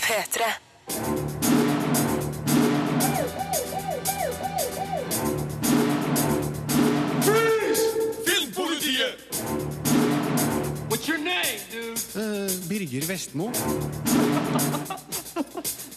P3. Filmpolitiet! What's your name, dude? Birger Vestmo.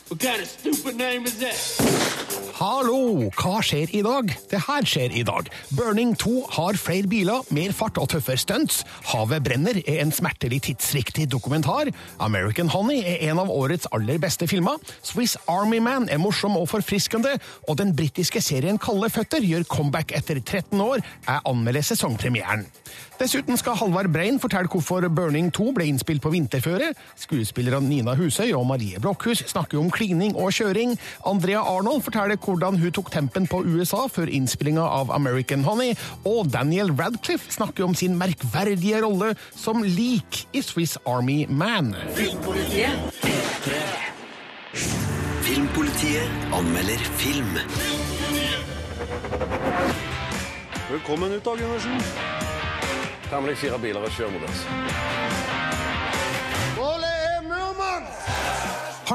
What kind of stupid name is that? Hallo, hva skjer i dag? Det her skjer i dag. Burning 2 har flere biler, mer fart og tøffere stunts. Havet brenner er en smertelig tidsriktig dokumentar. American Honey er en av årets aller beste filmer. Swiss Army Man er morsom og forfriskende. Og den britiske serien Kalde føtter gjør comeback etter 13 år. Jeg anmelder sesongpremieren. Dessuten skal Halvard Brein fortelle hvorfor Burning 2 ble innspilt på vinterføre. Skuespillerne Nina Husøy og Marie Blokhus snakker om klining og kjøring. Andrea Arnold forteller hvordan hun tok tempen på USA før innspillinga av American Honey. Og Daniel Radcliffe snakker om sin merkverdige rolle som lik i Swiss Army Man. Filmpolitiet. Filmpolitiet anmelder film. Velkommen ut, da, Gundersen. Temmelig fire biler og kjør mot oss.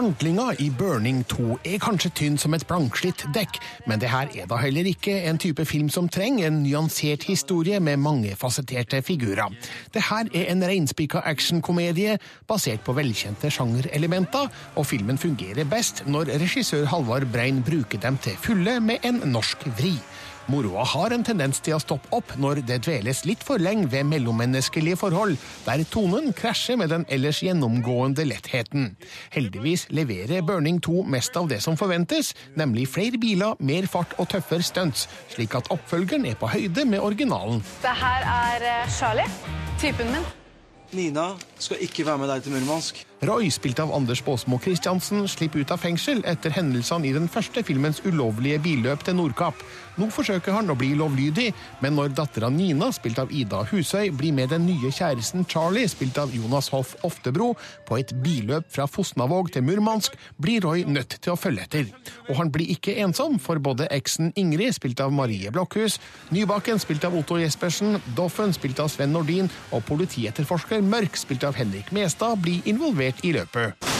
Handlinga i Burning 2 er kanskje tynn som et blankslitt dekk, men det her er da heller ikke en type film som trenger en nyansert historie med mange fasetterte figurer. Det her er en reinspikka actionkomedie basert på velkjente sjangerelementer, og filmen fungerer best når regissør Halvard Brein bruker dem til fulle med en norsk vri. Moroa har en tendens til å stoppe opp når det dveles litt for lenge ved mellommenneskelige forhold, der tonen krasjer med den ellers gjennomgående lettheten. Heldigvis leverer Burning 2 mest av det som forventes, nemlig flere biler, mer fart og tøffere stunts, slik at oppfølgeren er på høyde med originalen. Det her er eh, Charlie, typen min. Nina skal ikke være med deg til Murmansk. Roy, spilt av Anders Baasmo Christiansen, slipper ut av fengsel etter hendelsene i den første filmens ulovlige billøp til Nordkapp. Nå forsøker han å bli lovlydig, men når dattera Nina, spilt av Ida Husøy, blir med den nye kjæresten Charlie, spilt av Jonas Hoff Oftebro, på et billøp fra Fosnavåg til Murmansk, blir Roy nødt til å følge etter. Og han blir ikke ensom, for både eksen Ingrid, spilt av Marie Blokhus, Nybakken, spilt av Otto Jespersen, Doffen, spilt av Sven Nordin, og politietterforsker Mørk, spilt av Henrik Mestad, blir involvert i løpet.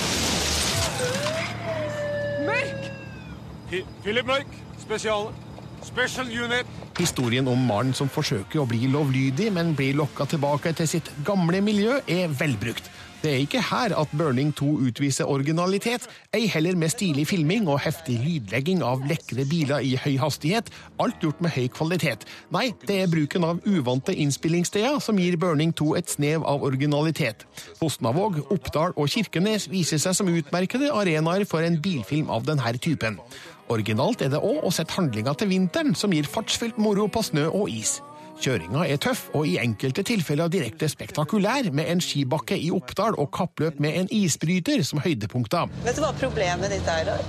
Philip Mørk, spesial. Special unit. Historien om mannen som forsøker å bli lovlydig, men blir lokka tilbake til sitt gamle miljø, er velbrukt. Det er ikke her at Burning 2 utviser originalitet, ei heller med stilig filming og heftig lydlegging av lekre biler i høy hastighet, alt gjort med høy kvalitet. Nei, det er bruken av uvante innspillingssteder som gir Burning 2 et snev av originalitet. Fosnavåg, Oppdal og Kirkenes viser seg som utmerkede arenaer for en bilfilm av denne typen. Originalt er det òg å sette handlinga til vinteren, som gir fartsfylt moro på snø og is. Kjøringa er tøff og i enkelte tilfeller direkte spektakulær, med en skibakke i Oppdal og kappløp med en isbryter som høydepunkter. Vet du hva problemet ditt er, Roy?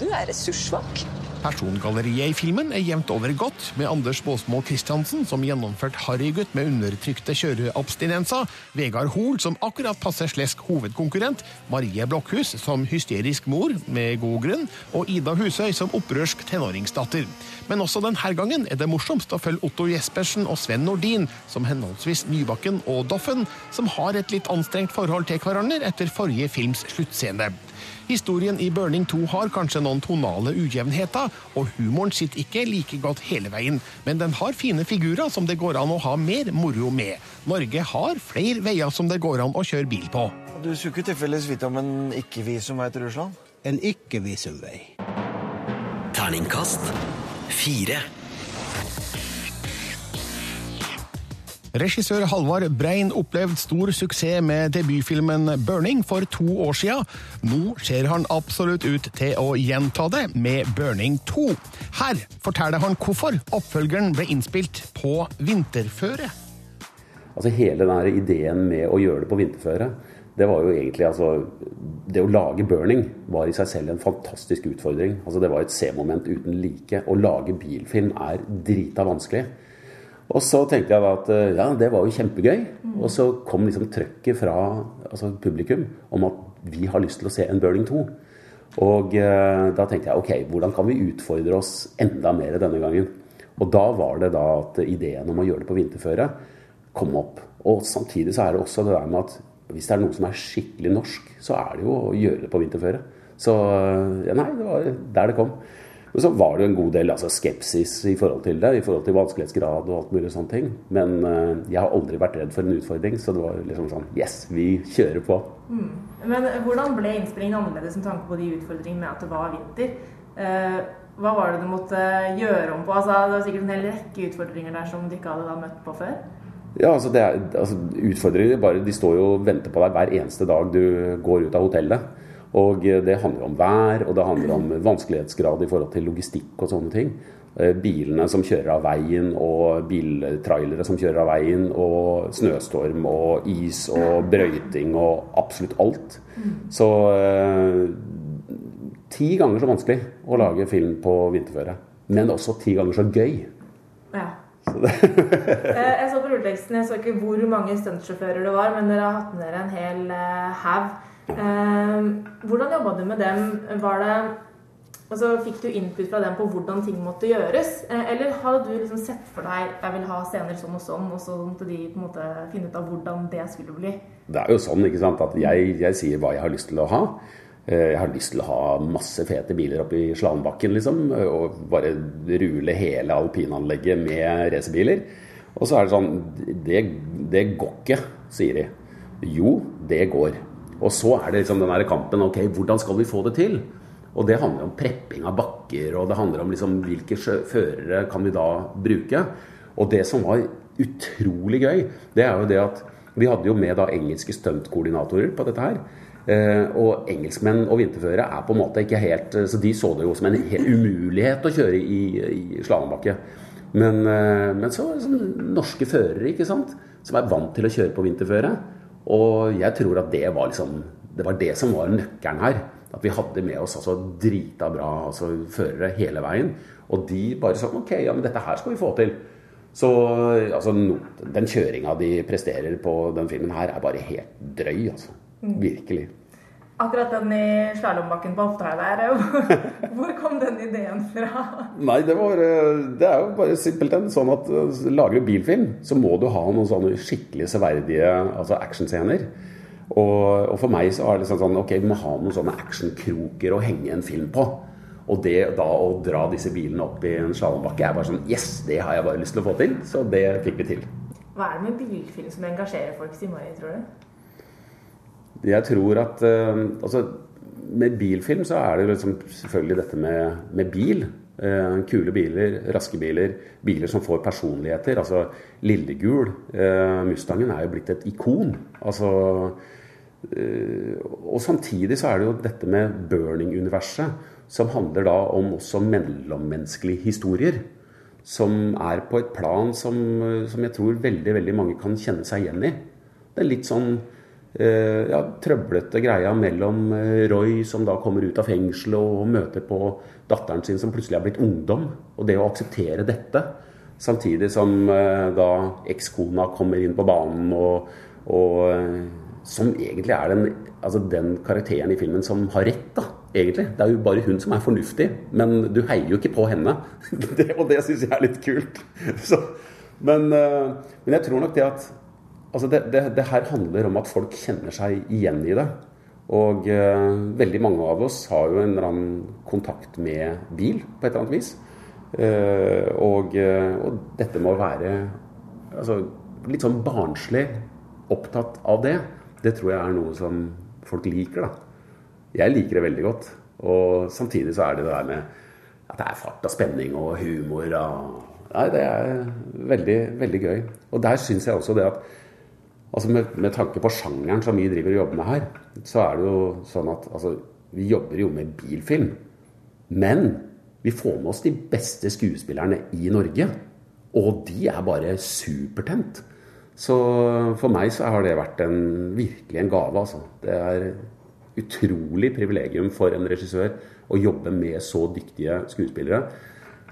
Du er ressurssvak. Persongalleriet i filmen er jevnt over godt, med Anders Baasmo Christiansen som gjennomført harrygutt med undertrykte kjøreabstinenser, Vegard Hoel som akkurat passer slesk hovedkonkurrent, Marie Blokhus som hysterisk mor, med god grunn, og Ida Husøy som opprørsk tenåringsdatter. Men også denne gangen er det morsomst å følge Otto Jespersen og Sven Nordin, som henholdsvis Nybakken og Doffen, som har et litt anstrengt forhold til hverandre etter forrige films sluttscene. Historien i Burning 2 har kanskje noen tonale ujevnheter, og humoren sitter ikke like godt hele veien, men den har fine figurer som det går an å ha mer moro med. Norge har flere veier som det går an å kjøre bil på. Du skulle ikke tilfeldigvis vite om en ikke-visumvei til Russland? En ikke-visumvei. Terningkast fire. Regissør Halvard Brein opplevde stor suksess med debutfilmen 'Burning' for to år siden. Nå ser han absolutt ut til å gjenta det med 'Burning 2'. Her forteller han hvorfor oppfølgeren ble innspilt på vinterføre. Altså Hele den ideen med å gjøre det på vinterføre, det var jo egentlig altså Det å lage 'Burning' var i seg selv en fantastisk utfordring. Altså Det var et C-moment uten like. Å lage bilfilm er drita vanskelig. Og så tenkte jeg da at ja, det var jo kjempegøy. Og så kom liksom trøkket fra altså publikum om at vi har lyst til å se en Burning 2. Og eh, da tenkte jeg ok, hvordan kan vi utfordre oss enda mer denne gangen? Og da var det da at ideen om å gjøre det på vinterføre kom opp. Og samtidig så er det også det der med at hvis det er noe som er skikkelig norsk, så er det jo å gjøre det på vinterføre. Så ja, nei, det var der det kom. Men så var det jo en god del altså, skepsis i forhold til det, i forhold til vanskelighetsgrad og alt mulig sånne ting. Men uh, jeg har aldri vært redd for en utfordring, så det var liksom sånn Yes, vi kjører på. Mm. Men hvordan ble innspillingen annerledes med tanke på de utfordringene med at det var vinter? Uh, hva var det du måtte gjøre om på? Altså, det var sikkert en hel rekke utfordringer der som du ikke hadde da møtt på før? Ja, altså, det er, altså Utfordringer bare, de står jo og venter på deg hver eneste dag du går ut av hotellet. Og det handler om vær, og det handler om vanskelighetsgrad i forhold til logistikk og sånne ting. Eh, bilene som kjører av veien, og biltrailere som kjører av veien, og snøstorm og is og brøyting og absolutt alt. Så eh, ti ganger så vanskelig å lage film på vinterføre. Men også ti ganger så gøy. Ja. Eh, jeg så på rulleteksten, jeg så ikke hvor mange stuntsjåfører det var, men dere har hatt med dere en hel eh, haug. Uh, hvordan jobba du med dem? Var det altså, Fikk du input fra dem på hvordan ting måtte gjøres? Eller hadde du liksom sett for deg jeg vil ha scener sånn og sånn, og så måtte de på en måte finne ut av hvordan det skulle bli? Det er jo sånn ikke sant, at jeg, jeg sier hva jeg har lyst til å ha. Eh, jeg har lyst til å ha masse fete biler oppe i Slanbakken, liksom. Og bare rule hele alpinanlegget med racerbiler. Og så er det sånn det, det går ikke, sier de. Jo, det går. Og så er det liksom den der kampen. Ok, hvordan skal vi få det til? Og det handler om prepping av bakker, og det handler om liksom hvilke førere kan vi da bruke. Og det som var utrolig gøy, det er jo det at vi hadde jo med da engelske stuntkoordinatorer på dette her. Eh, og engelskmenn og vinterførere er på en måte ikke helt Så de så det jo som en helt umulighet å kjøre i, i slalåmbakke. Men, eh, men så sånn, norske førere, ikke sant, som er vant til å kjøre på vinterføre. Og jeg tror at det var liksom Det var det som var nøkkelen her. At vi hadde med oss altså drita bra altså, førere hele veien. Og de bare sånn Ok, ja, men dette her skal vi få til. Så altså, den kjøringa de presterer på den filmen her, er bare helt drøy, altså. Virkelig. Akkurat den i slalåmbakken på Oftøya der, hvor kom den ideen fra? Nei, det, var, det er jo bare simpelthen sånn at lager du bilfilm, så må du ha noen sånne skikkelig severdige altså actionscener. Og, og, for meg så er det liksom sånn ok, vi må ha noen sånne actionkroker å henge en film på. Og det da å dra disse bilene opp i en slalåmbakke er bare sånn Yes, det har jeg bare lyst til å få til. Så det fikk vi til. Hva er det med bilfilm som engasjerer folk, Simari, tror du? Jeg tror at uh, altså, Med bilfilm så er det liksom selvfølgelig dette med, med bil. Uh, kule biler, raske biler, biler som får personligheter. Altså Lillegul, uh, Mustangen, er jo blitt et ikon. Altså Og samtidig så er det jo dette med Burning-universet, som handler da om også mellommenneskelige historier. Som er på et plan som, som jeg tror veldig, veldig mange kan kjenne seg igjen i. Det er litt sånn Eh, ja, trøblete greia mellom eh, Roy, som da kommer ut av fengselet og møter på datteren sin som plutselig er blitt ungdom, og det å akseptere dette. Samtidig som eh, da ekskona kommer inn på banen, og, og som egentlig er den, altså den, karakteren i filmen som har rett, da, egentlig. Det er jo bare hun som er fornuftig, men du heier jo ikke på henne. det, og det syns jeg er litt kult. Så, men, men jeg tror nok det at Altså det, det, det, her handler om at folk kjenner seg igjen i det. Og eh, veldig mange av oss har jo en eller annen kontakt med bil på et eller annet vis. Eh, og, eh, og, dette må være altså, litt sånn barnslig opptatt av det. Det tror jeg er noe som folk liker. da. Jeg liker det veldig godt. Og samtidig så er det det der med at det er fart og spenning og humor. Og, nei, det er veldig, veldig gøy. Og der syns jeg også det at Altså med, med, tanke på sjangeren som vi driver og jobber med her, så er det jo sånn at altså, vi jobber jo med bilfilm. Men vi får med oss de beste skuespillerne i Norge. Og de er bare supertent. Så for meg så har det vært en, virkelig en gave, altså. Det er utrolig privilegium for en regissør å jobbe med så dyktige skuespillere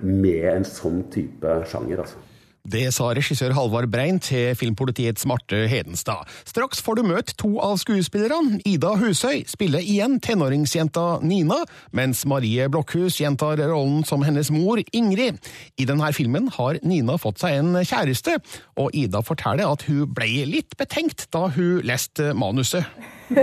med en sånn type sjanger, altså. Det sa regissør Halvard Brein til filmpolitiets Marte Hedenstad. Straks får du møte to av skuespillerne. Ida Husøy spiller igjen tenåringsjenta Nina, mens Marie Blokhus gjentar rollen som hennes mor Ingrid. I denne filmen har Nina fått seg en kjæreste, og Ida forteller at hun ble litt betenkt da hun leste manuset.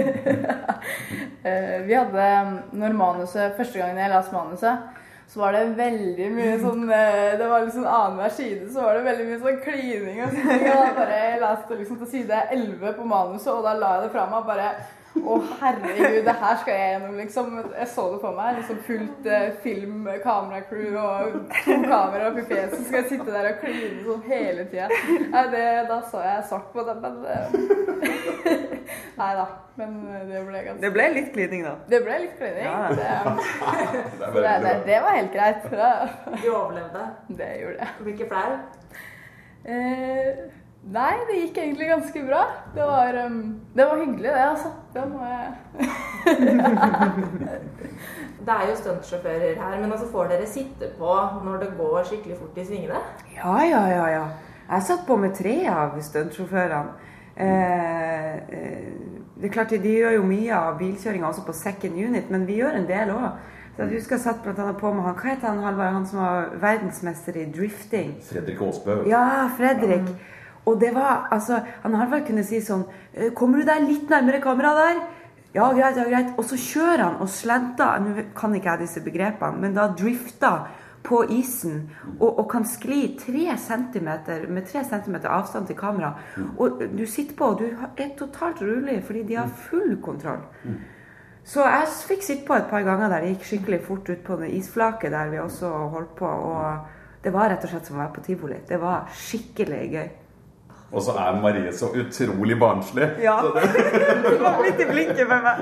Eh, Vi hadde, når manuset, Første gangen jeg leste manuset, så var det veldig mye sånn eh, Det var liksom annenhver side så var det veldig mye sånn klining og sånn. Og da bare leste liksom til side 11 på manuset, og da la jeg det fra meg bare å, herregud, det her skal jeg gjennom, liksom. Jeg så det for meg. liksom Fullt eh, film, kameracrew og to kameraer oppi fjeset. Så skal jeg sitte der og kline sånn hele tida. Nei, det, da så jeg svart på det, men eh, Nei da. Men eh, det ble ganske Det ble litt klining, da. Det ble litt klining. Ja. Det, så det, det, det var helt greit. Du overlevde? Det gjorde jeg. Du ble ikke flau? Eh, nei, det gikk egentlig ganske bra. Det var, um, det var hyggelig, det, altså. Det må jeg Det er jo stuntsjåfører her, men altså får dere sitte på når det går skikkelig fort i svingene? Ja, ja, ja. ja. Jeg satt på med tre av stuntsjåførene. Eh, eh, det er klart, De gjør jo mye av bilkjøringa også på second unit, men vi gjør en del òg. Så jeg husker jeg satt blant annet på med han, hva heter han, Halvard, han som var verdensmester i drifting? Fredrik Aasbø. Ja, Fredrik. Og det var, altså, han Halvard kunne si sånn «Eh, Kommer du deg litt nærmere kameraet der? Ja, greit, ja, greit. Og så kjører han og slenter Nå kan ikke jeg disse begrepene, men da drifter på isen og, og kan skli tre centimeter, med tre centimeter avstand til kamera. Og du sitter på, og du er totalt rolig, fordi de har full kontroll. Så jeg fikk sitte på et par ganger der det gikk skikkelig fort ut på det isflaket der vi også holdt på. Og det var rett og slett som å være på tivoli. Det var skikkelig gøy. Og så er Marie så utrolig barnslig. Ja. Du var midt i blinken med meg.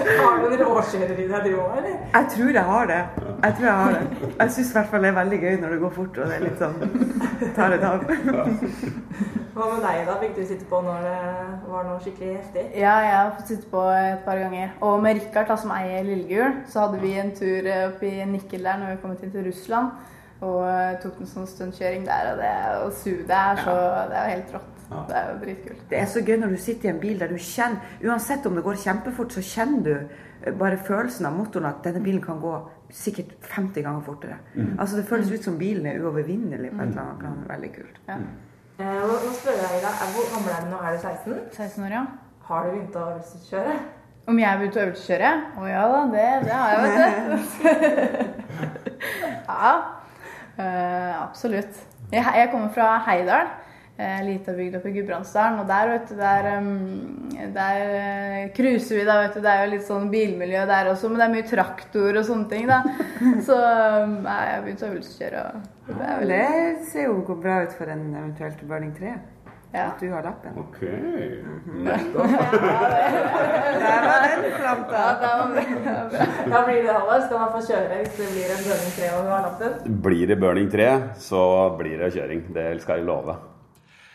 Har du noen råkjører i deg, du òg, eller? Jeg tror jeg har det. Jeg tror jeg har det. Jeg syns i hvert fall det er veldig gøy når det går fort og det er litt sånn tar et av. Hva med deg, da? Fikk du sitte på når det var noe skikkelig heftig? Ja, jeg har fått sitte på et par ganger. Og med Rikard, som eier Lillegul, så hadde vi en tur eh, opp i Nikkel der når vi kom inn til Russland. Og eh, tok en sånn stuntkjøring der, og det å su, det er så Det er jo helt rått. Det er jo dritkult. Det er så gøy når du sitter i en bil der du kjenner Uansett om det går kjempefort, så kjenner du eh, bare følelsen av motoren at denne bilen kan gå sikkert 50 ganger fortere. Mm. Altså Det føles ut som bilen er uovervinnelig på et eller annet plan. Veldig kult. Ja. Eh, nå spør jeg deg, hvor gammel er du nå? Er du 16? 16 år, ja. Har du begynt å øvelseskjøre? Om jeg har begynt å øvelseskjøre? Å ja da, det, det har jeg, vet du. ja, eh, absolutt. Jeg, jeg kommer fra Heidal. Uh, Lita bygd oppe i Gudbrandsdalen. Og der, vet du, der, um, der uh, cruiser vi, da, vet du. Det er jo litt sånn bilmiljø der også, men det er mye traktor og sånne ting, da. Så um, jeg har begynt å øvelseskjøre. Det det ser jo bra ut for en eventuelt Burning 3. Ja. At du har lappen. ok. Der var den planta. Ja, det var bra. Da blir det Halvard. Skal man få kjøre hvis det blir en Burning 3 og du har lappen? Blir det Burning 3, så blir det kjøring. Det skal jeg love.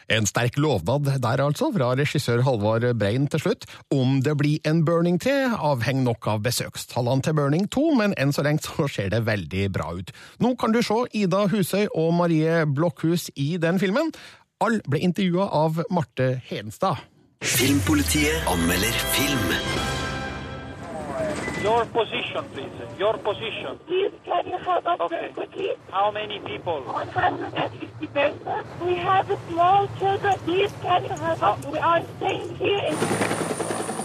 En sterk lovnad der altså, fra regissør Halvard Brein til slutt. Om det blir en Burning 3, avhenger nok av besøkstallene til Burning 2, men enn så lenge så ser det veldig bra ut. Nå kan du se Ida Husøy og Marie Blokhus i den filmen. Alle ble intervjua av Marte Hedenstad. Filmpolitiet anmelder film. Your position, please. Your position. Please, can you help us Okay. quickly? How many people? 150 people. We have small children. Please, can you help us? We are staying here in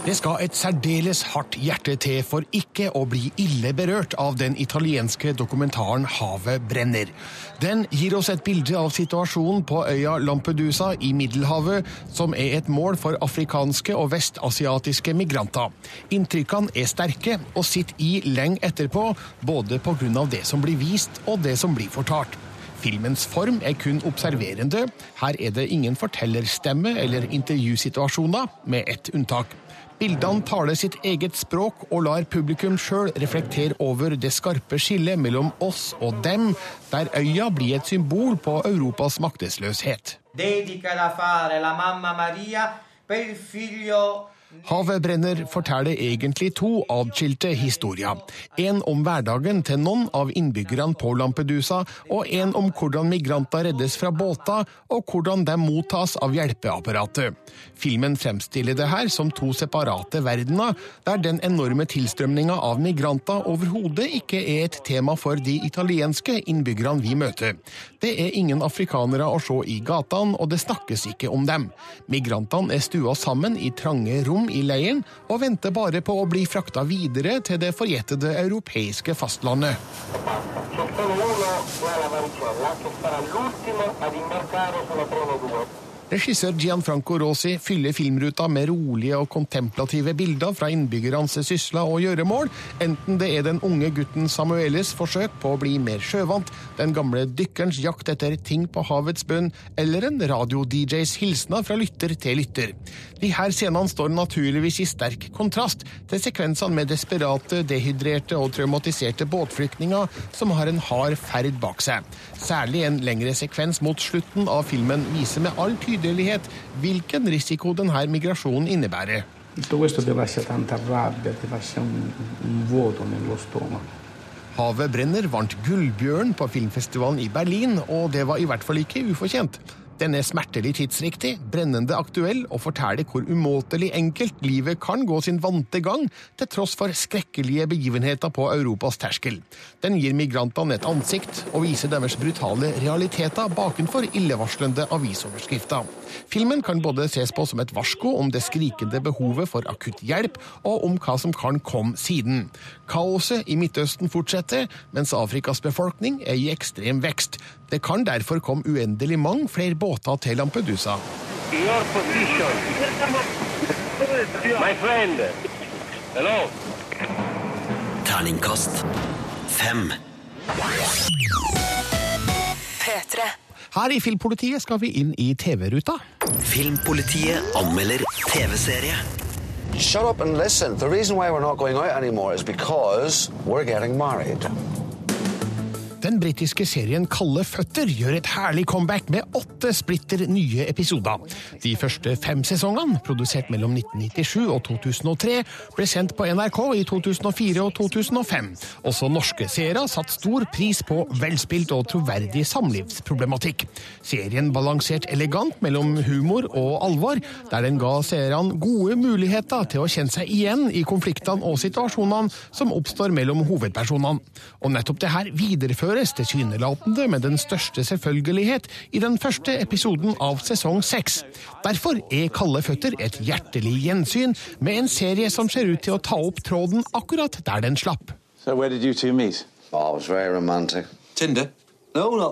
Det skal et særdeles hardt hjerte til for ikke å bli ille berørt av den italienske dokumentaren 'Havet brenner'. Den gir oss et bilde av situasjonen på øya Lampedusa i Middelhavet, som er et mål for afrikanske og vestasiatiske migranter. Inntrykkene er sterke og sitter i lenge etterpå, både pga. det som blir vist og det som blir fortalt. Filmens form er kun observerende. Her er det ingen fortellerstemme eller intervjusituasjoner, med ett unntak. Bildene taler sitt eget språk og lar publikum sjøl reflektere over det skarpe skillet mellom oss og dem, der øya blir et symbol på Europas maktesløshet. dedica da fare la mamma Maria per figlio Havet brenner forteller egentlig to adskilte historier. En om hverdagen til noen av innbyggerne på Lampedusa, og en om hvordan migranter reddes fra båter, og hvordan de mottas av hjelpeapparatet. Filmen fremstiller det her som to separate verdener, der den enorme tilstrømninga av migranter overhodet ikke er et tema for de italienske innbyggerne vi møter. Det er ingen afrikanere å se i gatene, og det snakkes ikke om dem. Migrantene er stua sammen i trange rom i leiren og venter bare på å bli frakta videre til det forjettede europeiske fastlandet. Regissør Gianfranco Rosi fyller filmruta med rolige og kontemplative bilder fra innbyggernes sysler og gjøremål, enten det er den unge gutten Samueles forsøk på å bli mer sjøvant, den gamle dykkerens jakt etter ting på havets bunn, eller en radio-DJs hilsener fra lytter til lytter. De her scenene står naturligvis i sterk kontrast til sekvensene med desperate, dehydrerte og traumatiserte båtflyktninger som har en hard ferd bak seg. Særlig en lengre sekvens mot slutten av filmen viser med all tydelighet hvilken risiko denne migrasjonen innebærer. Havet brenner vant Gullbjørn på filmfestivalen i Berlin, og det var i hvert fall ikke ufortjent. Den er smertelig tidsriktig, brennende aktuell og forteller hvor umåtelig enkelt livet kan gå sin vante gang, til tross for skrekkelige begivenheter på Europas terskel. Den gir migrantene et ansikt og viser deres brutale realiteter bakenfor illevarslende avisoverskrifter. Filmen kan både ses på som et varsko om det skrikende behovet for akutt hjelp, og om hva som kan komme siden. Kaoset i Midtøsten fortsetter, mens Afrikas befolkning er i ekstrem vekst. Det kan derfor komme uendelig mange flere båter til Lampedusa. Your position. My friend. Hello. Terningkast fem. P3. Her i Filmpolitiet skal vi inn i TV-ruta. Filmpolitiet anmelder TV-serie. Shut up and listen. The reason why we're not going out anymore is because we're getting married. Den britiske serien Kalde føtter gjør et herlig comeback med åtte splitter nye episoder. De første fem sesongene, produsert mellom 1997 og 2003, ble sendt på NRK i 2004 og 2005. Også norske seere satte stor pris på velspilt og troverdig samlivsproblematikk. Serien balanserte elegant mellom humor og alvor, der den ga seerne gode muligheter til å kjenne seg igjen i konfliktene og situasjonene som oppstår mellom hovedpersonene. Og nettopp det her videreføres tilsynelatende med den største selvfølgelighet i den første episoden av sesong seks. Derfor er Kalde føtter et hjertelig gjensyn med en serie som ser ut til å ta opp tråden akkurat der den slapp. So where did you two meet? Oh, it was very romantic. Tinder? No.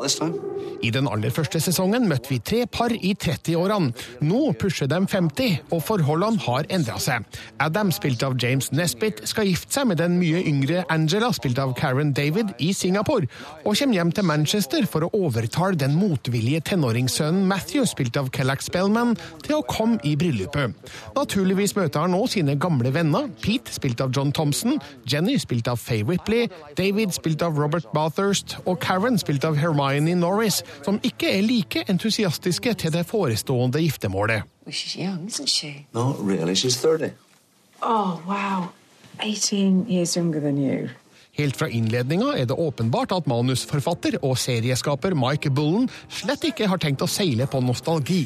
I den aller første sesongen møtte vi tre par i 30-årene. Nå pusher de 50, og forholdene har endra seg. Adam, spilt av James Nesbitt, skal gifte seg med den mye yngre Angela, spilt av Karen David, i Singapore, og kommer hjem til Manchester for å overtale den motvillige tenåringssønnen Matthew, spilt av Kellack Spellman, til å komme i bryllupet. Naturligvis møter han nå sine gamle venner, Pete, spilt av John Thompson, Jenny, spilt av Faye Whipley, David, spilt av Robert Bathurst, og Karen, spilt av Hermione Norris, som ikke er like entusiastiske til det forestående giftermålet. Well, she's young, isn't she? Not really. She's 30. Oh, wow. 18 years younger than you. Helt fra innledninga er det åpenbart at manusforfatter og serieskaper Mike Bullen slett ikke har tenkt å seile på nostalgi.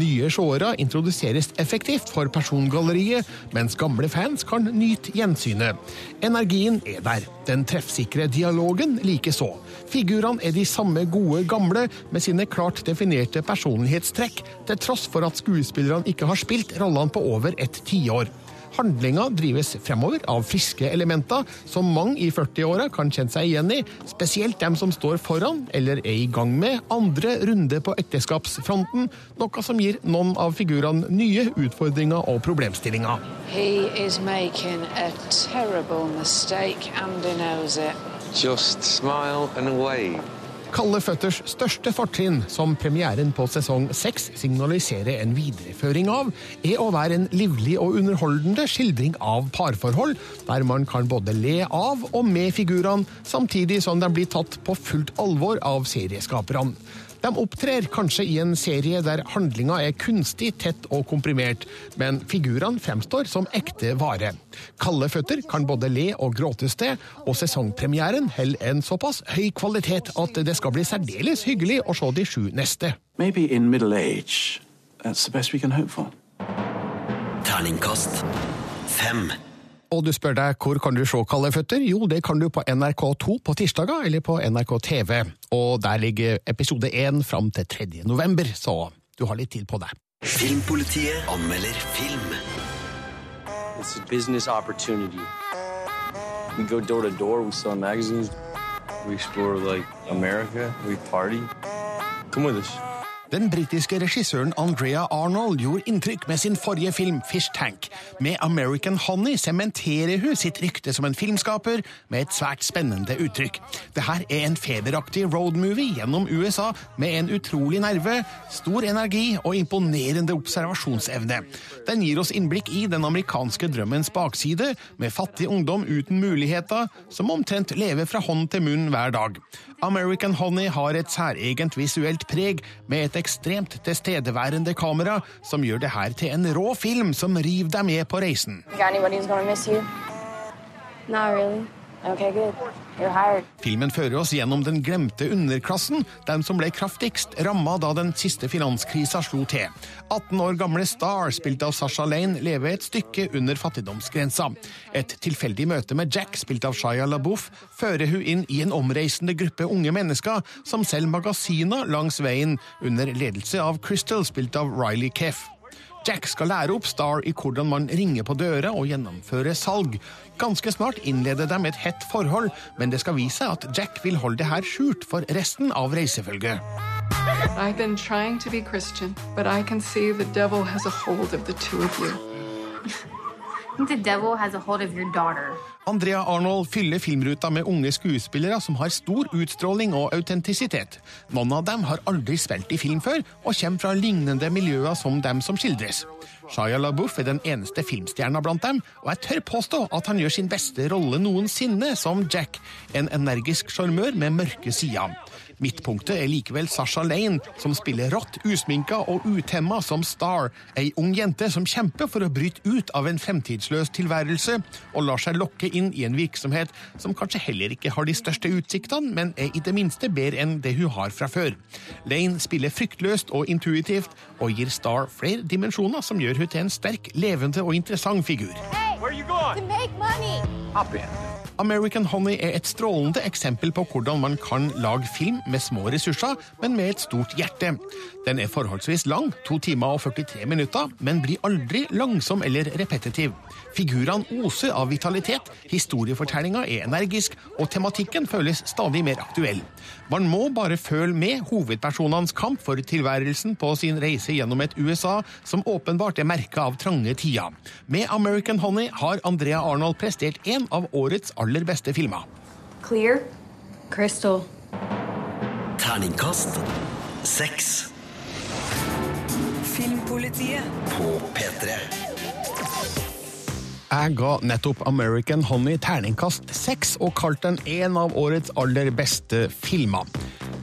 Nye seere introduseres effektivt for persongalleriet, mens gamle fans kan nyte gjensynet. Energien er der, den treffsikre dialogen likeså. Figurene er de samme gode gamle, med sine klart definerte personlighetstrekk, til tross for at skuespillerne ikke har spilt rollene på over et tiår. Handlinga drives fremover av friske elementer som mange i 40-åra kan kjenne seg igjen i, spesielt dem som står foran eller er i gang med andre runde på ekteskapsfronten, noe som gir noen av figurene nye utfordringer og problemstillinger. He is making a terrible mistake and he knows it. Just smile and wave. Kalde føtters største fortrinn, som premieren på sesong seks signaliserer en videreføring av, er å være en livlig og underholdende skildring av parforhold, der man kan både le av og med figurene, samtidig som de blir tatt på fullt alvor av serieskaperne. De opptrer kanskje i en serie der handlinga er kunstig tett og komprimert, men figurene fremstår som ekte vare. Kalde føtter kan både le og gråtes til, og sesongpremieren holder en såpass høy kvalitet at det skal bli særdeles hyggelig å se de sju neste. Maybe in middle age, that's the best we can hope for. Terningkast fem. Og du spør deg hvor kan du se Kalde føtter? Jo, det kan du på NRK2 på tirsdager eller på NRK TV. Og der ligger episode 1 fram til 3. november, så du har litt tid på deg. Filmpolitiet anmelder film. It's a business opportunity. We go door to door, we sell magazines, we explore like America, we party. Come with us. Den britiske regissøren Andrea Arnold gjorde inntrykk med sin forrige film Fish Tank. Med American Honey sementerer hun sitt rykte som en filmskaper med et svært spennende uttrykk. Dette er en feberaktig roadmovie gjennom USA med en utrolig nerve, stor energi og imponerende observasjonsevne. Den gir oss innblikk i den amerikanske drømmens bakside, med fattig ungdom uten muligheter, som omtrent lever fra hånd til munn hver dag. American Honey har et særegent visuelt preg, med et ekstremt tilstedeværende kamera som gjør det her til en rå film som river deg med på reisen. Not really. Okay. Filmen fører oss gjennom den glemte underklassen, den som ble kraftigst ramma da den siste finanskrisa slo til. 18 år gamle Star, spilt av Sasha Lane, lever et stykke under fattigdomsgrensa. Et tilfeldig møte med Jack, spilt av Shaya LaBeouf, fører hun inn i en omreisende gruppe unge mennesker som selger magasiner langs veien, under ledelse av Crystal, spilt av Riley Keff. Jack skal lære opp Star i hvordan man ringer på døra og gjennomfører salg. Ganske snart innleder de et hett forhold, men det skal vise seg at Jack vil holde det her skjult for resten av reisefølget. I've been trying to be Christian, but I can see the devil has a hold of the two of you. Andrea Arnold fyller filmruta med unge skuespillere som har stor utstråling og autentisitet. Noen av dem har aldri spilt i film før, og kommer fra lignende miljøer som dem som skildres. Shaya LaBeouf er den eneste filmstjerna blant dem, og jeg tør påstå at han gjør sin beste rolle noensinne som Jack, en energisk sjarmør med mørke sider. Midtpunktet er likevel Sasha Lane, som spiller rått, usminka og utemma som Star, ei ung jente som kjemper for å bryte ut av en fremtidsløs tilværelse, og lar seg lokke inn i en virksomhet som kanskje heller ikke har de største utsiktene, men er i det minste bedre enn det hun har fra før. Lane spiller fryktløst og intuitivt, og gir Star flere dimensjoner som gjør hun til en sterk, levende og interessant figur. Where you going? To make money. Hop in. American Honey er et strålende eksempel på hvordan man kan lage film med små ressurser, men med et stort hjerte. Den er forholdsvis lang, to timer og 43 minutter, men blir aldri langsom eller repetitiv. Figurene oser av vitalitet, historiefortellinga er energisk, og tematikken føles stadig mer aktuell. Man må bare føle med hovedpersonenes kamp for tilværelsen på sin reise gjennom et USA som åpenbart er merka av trange tider. Med American Honey har Andrea Arnold prestert en av årets aller beste filmer. Clear. Crystal. Terningkast seks Filmpolitiet. på P3. Jeg ga nettopp American Honey terningkast seks og kalte den en av årets aller beste filmer.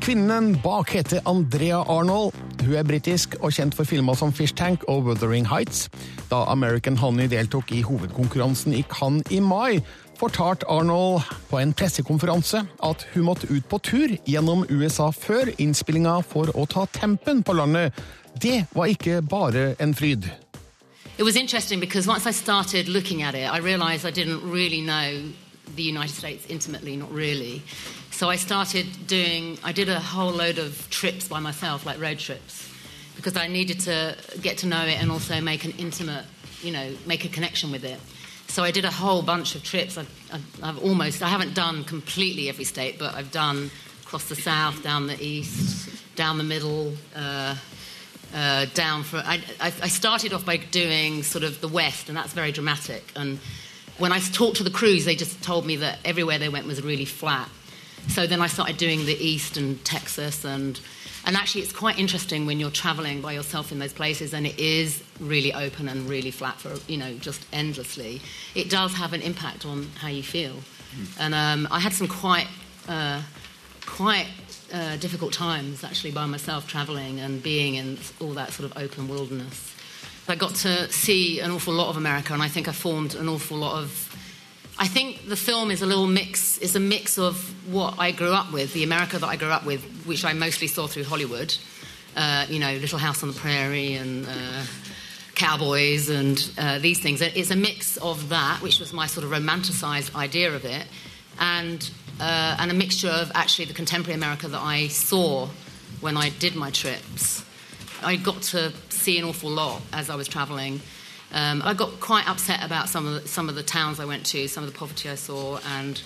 Kvinnen bak heter Andrea Arnold. Hun er britisk og kjent for filmer som Fish Tank og Wuthering Heights. Da American Honey deltok i hovedkonkurransen i Cannes i mai, fortalte Arnold på en pressekonferanse at hun måtte ut på tur gjennom USA før innspillinga for å ta tempen på landet. Det var ikke bare en fryd. It was interesting because once I started looking at it, I realized I didn't really know the United States intimately, not really. So I started doing, I did a whole load of trips by myself, like road trips, because I needed to get to know it and also make an intimate, you know, make a connection with it. So I did a whole bunch of trips. I've, I've, I've almost, I haven't done completely every state, but I've done across the south, down the east, down the middle, uh, uh, down for. I, I, I started off by doing sort of the West, and that's very dramatic. And when I talked to the crews, they just told me that everywhere they went was really flat. So then I started doing the East and Texas, and and actually it's quite interesting when you're traveling by yourself in those places, and it is really open and really flat for you know just endlessly. It does have an impact on how you feel, and um, I had some quite uh, quite uh, difficult times actually by myself traveling and being in all that sort of open wilderness. I got to see an awful lot of America, and I think I formed an awful lot of. I think the film is a little mix. Is a mix of what I grew up with, the America that I grew up with, which I mostly saw through Hollywood. Uh, you know, Little House on the Prairie and uh, cowboys and uh, these things. It's a mix of that, which was my sort of romanticized idea of it, and uh, and a mixture of actually the contemporary America that I saw when I did my trips. I got to see an awful lot as I was traveling. Um, I got quite upset about some of the, some of the towns I went to, some of the poverty I saw, and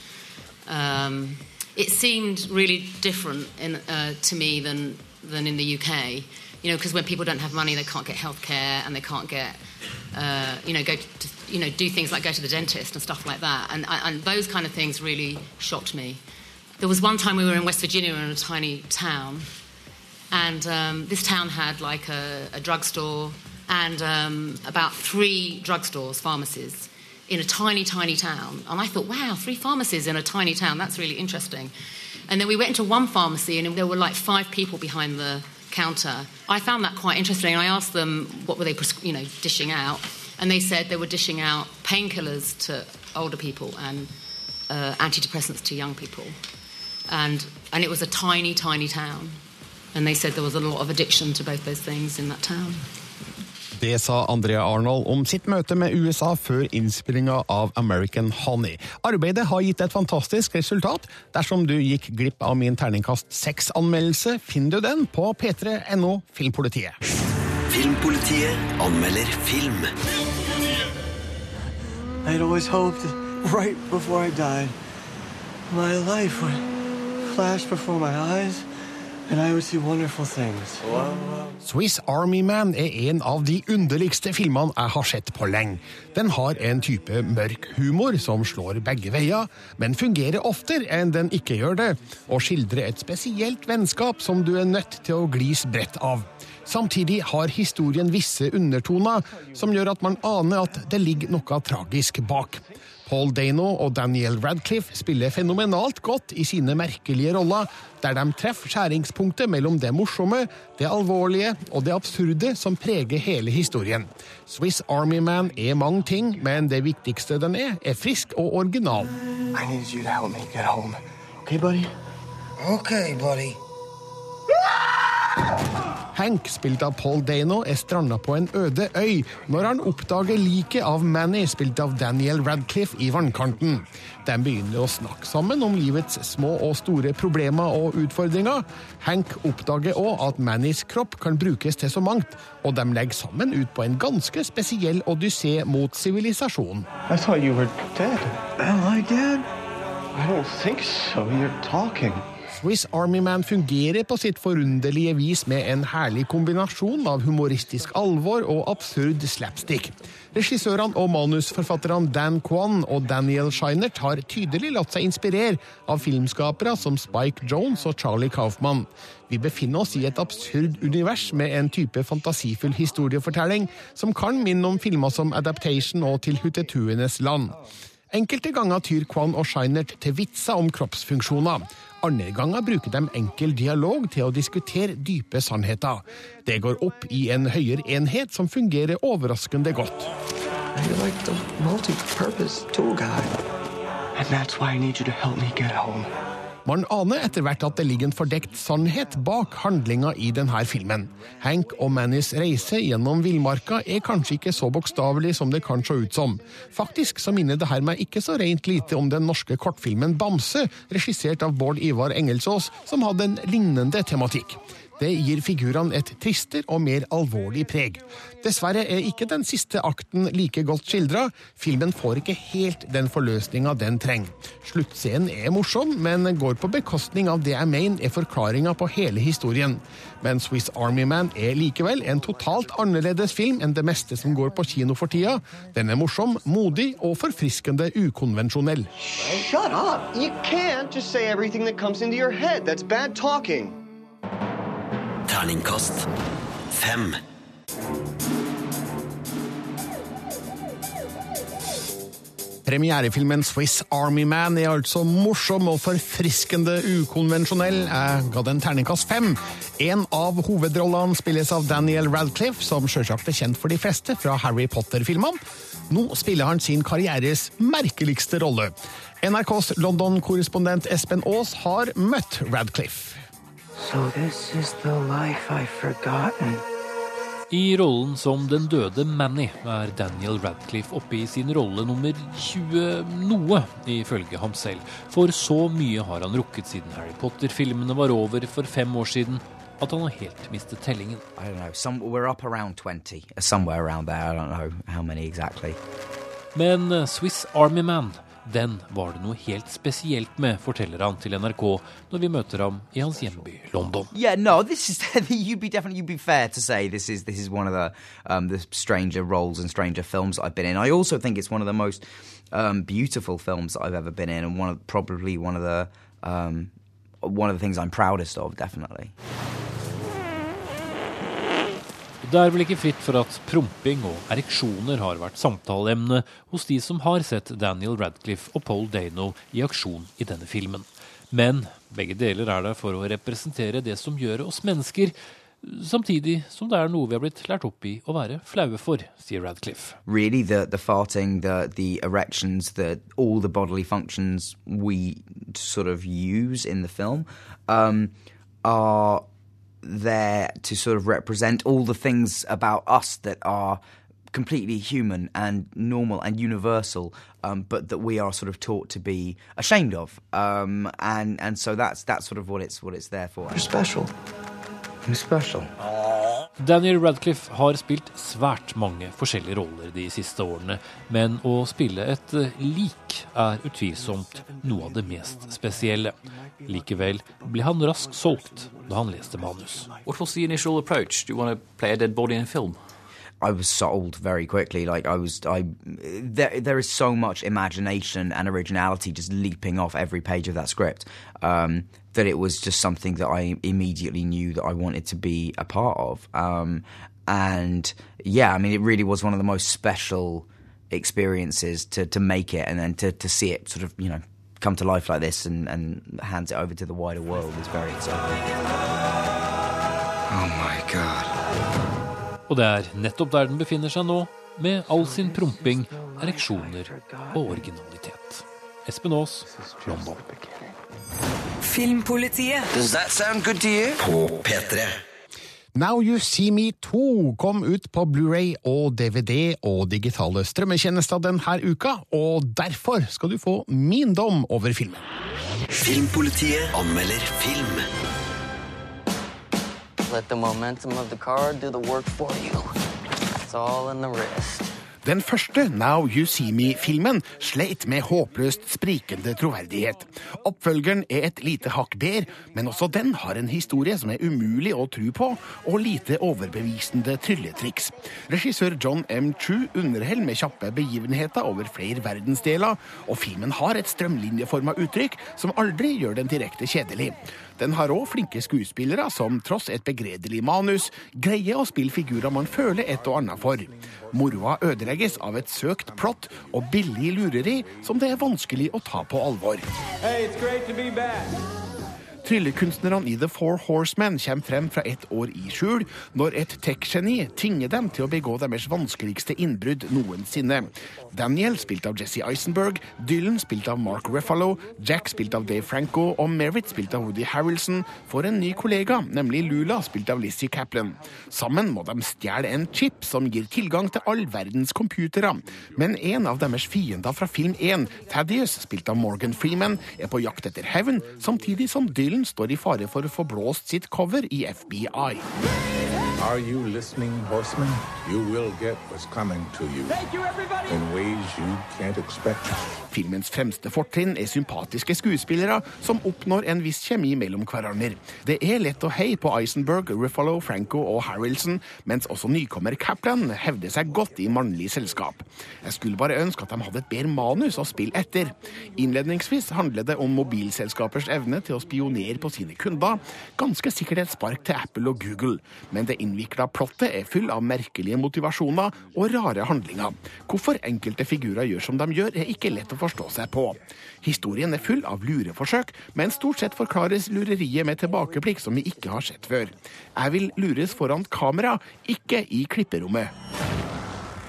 um, it seemed really different in, uh, to me than than in the UK. You know, because when people don't have money, they can't get healthcare and they can't get, uh, you know, go to, you know, do things like go to the dentist and stuff like that. And, and those kind of things really shocked me. There was one time we were in West Virginia in a tiny town, and um, this town had like a, a drugstore and um, about three drugstores, pharmacies, in a tiny, tiny town. And I thought, wow, three pharmacies in a tiny town, that's really interesting. And then we went into one pharmacy, and there were like five people behind the counter. I found that quite interesting. And I asked them what were they, you know, dishing out, and they said they were dishing out painkillers to older people and uh, antidepressants to young people. And and it was a tiny, tiny town, and they said there was a lot of addiction to both those things in that town. Det sa Andrea Arnold om sitt møte med USA før innspillinga av American Honey. Arbeidet har gitt et fantastisk resultat. Dersom du gikk glipp av min terningkast seks-anmeldelse, finner du den på p3.no Filmpolitiet. Filmpolitiet anmelder film. I'd always hoped right before I died, my life would flash before my eyes. I. Swiss Army Man er en av de underligste filmene jeg har sett på lenge. Den har en type mørk humor som slår begge veier, men fungerer oftere enn den ikke gjør det, og skildrer et spesielt vennskap som du er nødt til å glise bredt av. Samtidig har historien visse undertoner som gjør at man aner at det ligger noe tragisk bak. Paul Dano og Daniel Radcliffe spiller fenomenalt godt i sine merkelige roller, der de treffer skjæringspunktet mellom det morsomme, det alvorlige og det absurde som preger hele historien. Swiss Army Man er mange ting, men det viktigste den er, er frisk og original. I need you to help me get home. Okay, buddy? Okay, buddy. Hank, spilt av Paul Dano, er stranda på en øde øy når han oppdager liket av Manny, spilt av Daniel Radcliffe, i vannkanten. De begynner å snakke sammen om livets små og store problemer og utfordringer. Hank oppdager òg at Mannys kropp kan brukes til så mangt, og de legger sammen ut på en ganske spesiell odyssé mot sivilisasjonen. I thought you were dead. Am I dead? I don't think so. You're talking. Swiss Army Man fungerer på sitt forunderlige vis med en herlig kombinasjon av humoristisk alvor og absurd slapstick. Regissørene og manusforfatterne Dan Kwan og Daniel Scheinert har tydelig latt seg inspirere av filmskapere som Spike Jones og Charlie Kaufman. Vi befinner oss i et absurd univers med en type fantasifull historiefortelling som kan minne om filmer som Adaptation og Til hutetuenes land. Enkelte ganger tyr Kwan og Scheinert til vitser om kroppsfunksjoner. Andre ganger bruker de enkel dialog til å diskutere dype sannheter. Det går opp i en høyere enhet som fungerer overraskende godt. Like. And that's why I need you to help me get home. Man aner etter hvert at det ligger en fordekt sannhet bak handlinga i denne filmen. Hank og Mannys reise gjennom villmarka er kanskje ikke så bokstavelig som det kan se ut som. Faktisk så minner det her meg ikke så rent lite om den norske kortfilmen Bamse, regissert av Bård Ivar Engelsås, som hadde en lignende tematikk. Det gir figurene et tristere og mer alvorlig preg. Dessverre er ikke den siste akten like godt skildra. Filmen får ikke helt den forløsninga den trenger. Sluttscenen er morsom, men går på bekostning av det jeg mener er forklaringa på hele historien. Men Swiss Army Man er likevel en totalt annerledes film enn det meste som går på kino for tida. Den er morsom, modig og forfriskende ukonvensjonell. Shut up! You can't just say everything that comes into your head. That's bad talking. Terningkast fem. Premierefilmen Swiss Army Man er altså morsom og forfriskende ukonvensjonell. Jeg ga den terningkast fem. En av hovedrollene spilles av Daniel Radcliffe, som sjølsagt er kjent for de fleste fra Harry Potter-filmene. Nå spiller han sin karrieres merkeligste rolle. NRKs London-korrespondent Espen Aas har møtt Radcliffe. So this is the life I've forgotten. I rollen som den døde Manny er Daniel Radcliffe oppe i sin rolle nummer 20 noe, ifølge ham selv. For så mye har han rukket siden Harry Potter-filmene var over for fem år siden at han har helt mistet tellingen. Know. Some, we're up around 20. Somewhere around there. I don't know how many exactly. Men eh, Swiss Army Man, den var det noe helt spesielt med, forteller han til NRK når vi møter ham i hans hjemby London. Yeah, no, this is you'd be definitely you'd be fair to say this is this is one of the um, the stranger roles films I've. I also think it's one of the most um, beautiful films I've ever been in, and one of probably one of the um, one of the things I'm proudest of, definitely. Det er vel ikke fritt for at promping og ereksjoner har vært samtaleemne hos de som har sett Daniel Radcliffe og Paul Dano i aksjon i denne filmen. Men begge deler er der for å representere det som gjør oss mennesker, samtidig som det er noe vi har blitt lært opp i å være flaue for, sier Radcliffe. Really, the, the farting, the, the erections, the, all the bodily functions we sort of use in the film um, are there to sort of represent all the things about us that are completely human and normal and universal, um, but that we are sort of taught to be ashamed of. Um, and and so that's that's sort of what it's what it's there for. You're special. You're special. Daniel Radcliffe har spilt svært mange forskjellige roller de siste årene, men å spille et lik er utvilsomt noe av det mest spesielle. Likevel ble han raskt solgt da han leste manus. What was the initial approach? Do you want to play a dead body in a film? I was sold very quickly. Like I was, I there there is so much imagination and originality just leaping off every page of that script um, that it was just something that I immediately knew that I wanted to be a part of. Um, and yeah, I mean, it really was one of the most special experiences to to make it, and then to to see it sort of you know come to life like this and and hands it over to the wider world is very exciting. Oh my god. Og det er nettopp der den befinner seg nå, med all sin promping, ereksjoner og originalitet. Espen Aas, London. Filmpolitiet. Does that sound good to you? På P3. Now You See Me 2 kom ut på Blu-ray og DVD og digitale strømmetjenester denne uka, og derfor skal du få min dom over filmen. Filmpolitiet anmelder film. Let the momentum of the car do the work for you. It's all in the wrist. Den første Now You See Me-filmen sleit med håpløst sprikende troverdighet. Oppfølgeren er et lite hakk bedre, men også den har en historie som er umulig å tro på, og lite overbevisende trylletriks. Regissør John M. Chu underholder med kjappe begivenheter over flere verdensdeler, og filmen har et strømlinjeforma uttrykk som aldri gjør den direkte kjedelig. Den har òg flinke skuespillere som tross et begredelig manus greier å spille figurer man føler et og annet for. Moroa ødelegges av et søkt plott og billig lureri som det er vanskelig å ta på alvor. Hey, Tryllekunstnerne i The Four Horsemen kommer frem fra et år i skjul, når et tech-geni tvinger dem til å begå deres vanskeligste innbrudd noensinne. Daniel, spilt av Jesse Eisenberg, Dylan, spilt av Mark Ruffalo, Jack, spilt av Dave Franco, og Merritt, spilt av Woody Harrelson, får en ny kollega, nemlig Lula, spilt av Lizzie Kaplan. Sammen må de stjele en chip som gir tilgang til all verdens computere. Men en av deres fiender fra film 1, Thaddeus, spilt av Morgan Freeman, er på jakt etter hevn, samtidig som Dylan står i fare for å få blåst sitt cover i FBI. Are you listening, horsemen? You will get what's coming to you. In ways you can't expect. Filmens fremste fortrinn er sympatiske skuespillere som oppnår en viss kjemi mellom hverandre. Det er lett å heie på Eisenberg, Ruffalo, Franco og Harrelson, mens også nykommer Kaplan hevder seg godt i mannlig selskap. Jeg skulle bare ønske at de hadde et bedre manus å spille etter. Innledningsvis handler det om mobilselskapers evne til å spionere på sine kunder, ganske sikkert et spark til Apple og Google, men det innvikla plottet er full av merkelige motivasjoner og rare handlinger. Hvorfor enkelte figurer gjør som de gjør, er ikke lett å forstå seg på. Historien er full av lureforsøk, men stort sett forklares lureriet med tilbakeblikk som vi ikke har sett før. Jeg vil lures foran kamera, ikke i klipperommet.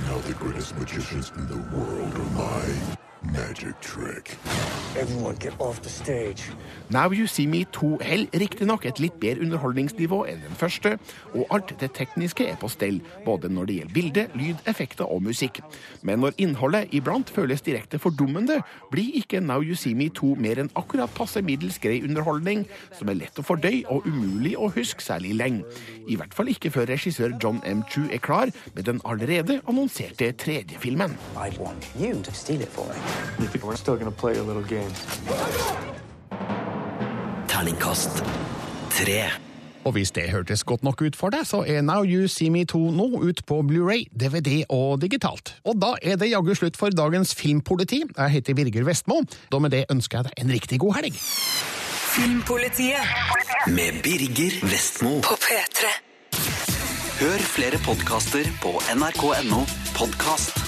Now the greatest magicians in the world are my magic trick. Everyone get off the stage. Now You See Me 2 holder riktignok et litt bedre underholdningsnivå enn den første, og alt det tekniske er på stell, både når det gjelder bilde, lyd, effekter og musikk. Men når innholdet iblant føles direkte fordummende, blir ikke Now You See Me 2 mer enn akkurat passe middels grei underholdning, som er lett å fordøye og umulig å huske særlig lenge. I hvert fall ikke før regissør John M. Chu er klar med den allerede annonserte tredje filmen. I want you to steal it for me. You think we're still gonna play a little game? Terningkast tre. Og hvis det hørtes godt nok ut for deg, så er Now You See Me 2 nå ut på Blu-ray, DVD og digitalt. Og da er det jaggu slutt for dagens Filmpoliti. Jeg heter Birger Vestmo. Da med det ønsker jeg deg en riktig god helg. Filmpolitiet Med Birger Vestmo. på P3. Hør flere podkaster på nrk.no podkast.